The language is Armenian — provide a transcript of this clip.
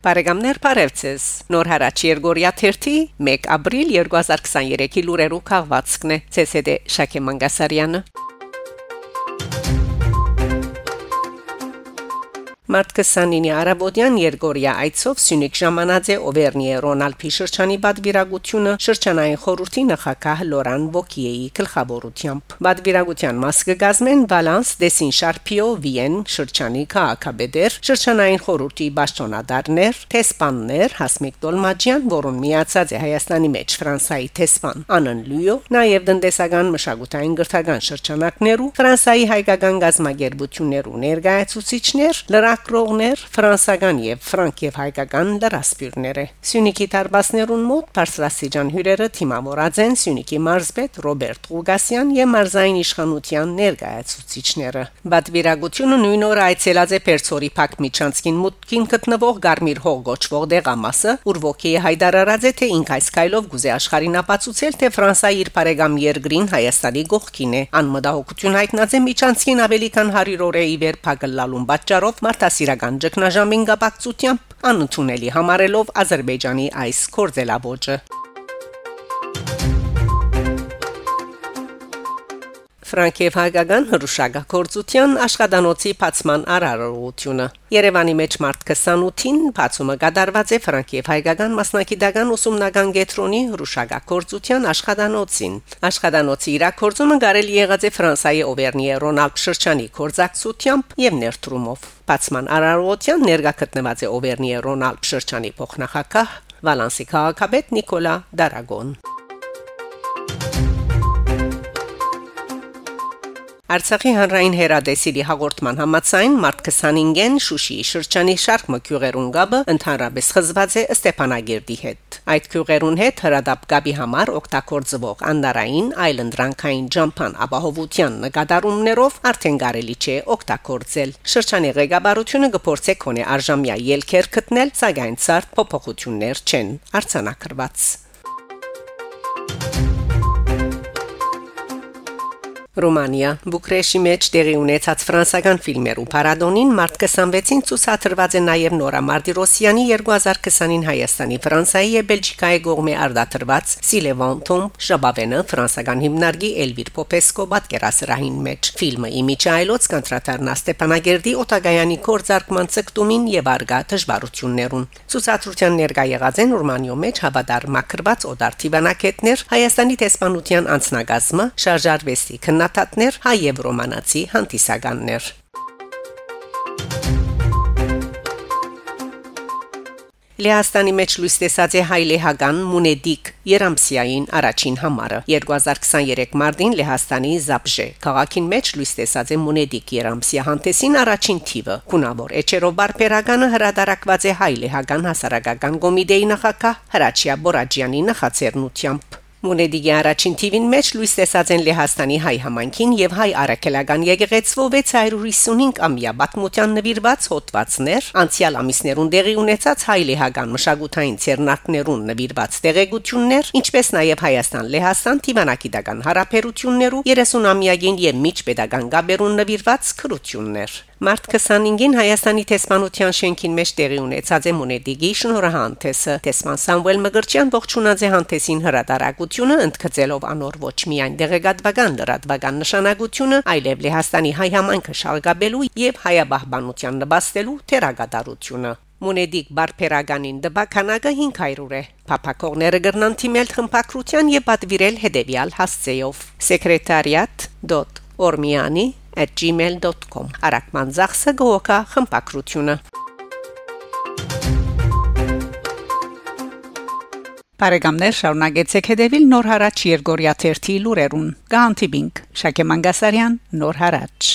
Բարեկամներ Փարեվցես Նոր հարաճ Երգորիա 1 1 ապրիլ 2023-ի լուրերով քաղվածքն է ՑՍԴ Շակե Մանգասարյանը Մարտ 29-ի Արաբոդյան Երգորիա Այցով Սյունիք ժամանած է Օվերնիե Ռոնալդի շրջանի բադվիրագությունը շրջանային խորհրդի նախակահ Լորան Բոկիեի գլխավորությամբ։ Բադվիրագության մաս կգազմեն Վալանս Դեսին Շարփիո Վիեն շրջանի քաղաքաբեդեր, շրջանային խորհրդի պաշտոնադարներ, տեսպաններ Հասմիկ Դոլմաջյան, որոնց միացած է Հայաստանի մեջ Ֆրանսայի տեսպան Անն Լյուո, նաև տնտեսական մշակութային գրթական շրջանակներու Ֆրանսայի հայկական գազմագերբություններու ներկայացուցիչներ լրակ լրագրողներ ֆրանսական եւ ֆրանկ եւ հայկական լրասպիրները Սյունիքի տարբասներուն մոտ Փարսլասիջան հյուրերը թիմավորած են Սյունիքի մարզպետ Ռոբերտ Ղուգասյան եւ մարզային իշխանության ներկայացուցիչները Բադվիրագությունը նույն օրը այցելած է Պերցորի Փակ Միչանցկին մուտքին գտնվող Գարմիր հող գոչվող դեղամասը ուր ոգի հայտարարած է թե ինք այս կայլով գուզե աշխարհին ապացուցել թե Ֆրանսիայի իր բարեկամ երկրին Հայաստանի գողքին է անմտահոգություն հայտնած է Միչանցկին ավելի քան 100 օրեի վեր փակլալուն պատճառով մարտ մարդասիրական ճգնաժամին գապակցությամբ անընդունելի համարելով Ադրբեջանի այս կորձելաբոճը Ֆրանկիև հայկական հրուշագործության աշխատանոցի բացման արարողությունը Երևանի մեջ մարտ 28-ին բացումը կատարված է Ֆրանկիև հայկական մասնակիտական ուսումնական գետրոնի հրուշագործության աշխատանոցին աշխատանոցի իրակորձումը կարելի եղած է Ֆրանսիայի Օվերնիե Ռոնալդ շրջանի կորզակցությամբ եւ ներդրումով բացման արարողության ներկա գտնված է Օվերնիե Ռոնալդ շրջանի փոխնախակահ Վալանսի քաղաքապետ Նիկոլա Դարագոն Արցախի հանրային հերադեսիլի հաղորդման համաձայն մարտ 25-ին Շուշիի շրջանի շարք մկյուղերուն գաբը ընդհանրապես խզված է Ստեփանագերդի հետ։ Այդ քյուղերուն հետ հրադապ գաբի համար օգտագործվող անդարային այլընտրանքային ջամփան ապահովության նկատառումներով արդեն կարելի չէ օգտագործել։ Շրջանի ղեկավարությունը գործե կոնե արժամյա ելքեր գտնել, սակայն ցարտ փոփոխություններ չեն արցանակրված։ Ռոմանիա Բուկրեշտի մեջ տեղի ունեցած ֆրանսական ֆիլմերու պարադոնին մարտ 26-ին ցուցադրված է նաև Նորա Մարտիրոսյանի 2020-ին Հայաստանի, Ֆրանսիայի եւ Բելգիկայի կողմի արդատրված Սիլևանտոմ Ժաբավենը ֆրանսական հիմնարկի Էլվիր Պոպեսկո պատկերասրահին մեջ ֆիլմը իմիջայլոց կանտրատարնա Ստեփանագերդի Օտագայանի կորձարկման ցկտումին եւ արգա դժվարություններուն ցուցադրության ներկա եղած են Ռոմանիո մեջ հավատար մակրված օդարթիվանակետներ Հայաստանի տեսփանության անձնագազմը շարժարվեստի քննադատներ հայ եւ ռոմանացի հանդիսականներ Լեհաստանի մեջ լույս տեսած է հայլեհական Մունեդիկ Երամսիային առաջին համարը 2023 մարտին Լեհաստանի Զապժե քաղաքին մեջ լույս տեսած է Մունեդիկ Երամսիա հանտեսին առաջին թիվը կունավոր Էչերով բարբերականը հրադարակված է հայլեհական հասարակական կոմիտեի նախակահ Հրաչիա Բորաջյանի նախաձեռնությամբ Մունեդիգի առաջին թիվին մեջ լույս տեսած են Լեհաստանի հայ համանքին եւ հայ արաքելական եկեղեցվո 655 ամյա բացմության նվիրված հոդվածներ, անցյալ ամիսներուն դեղի ունեցած հայ լեհական մշակութային ցերնակներուն նվիրված տեղեկություններ, ինչպես նաեւ Հայաստան-Լեհաստան թիվանակիտական հարաբերություններու 30 ամյակին եւ միջպետական գաբերուն նվիրված քրություններ։ Մարտ 25-ին Հայաստանի տեսփանության շենքին մեջ տեղի ունեցած է Մոնեդիգի շնորհանդեսը։ Տեսփան Սամվել Մգրչյան ողջունած է հանդեսին հրատարակությունը, ընդգծելով անոր ոչ միայն դեղեկատվական լրատվական նշանակությունը, այլև Լեհաստանի հայ համայնքը շարժաբելու եւ հայաբահբանության նպաստելու թերագադարությունը։ Մոնեդիկ բարբերականին դբականակը 500 է։ Փապակողները գրնան թիմել խմփակրության եւ պատվիրել հետեւյալ հասցեով. secretariat.ormiani @gmail.com Արաքման ծախսը գոհա խմպակրությունը Բարեկամներ շարունակեցեք հետևել Նոր հարաճ Երգորիա 1-ի լուրերուն։ Գանտիբինգ Շակե Մանգասարյան Նոր հարաճ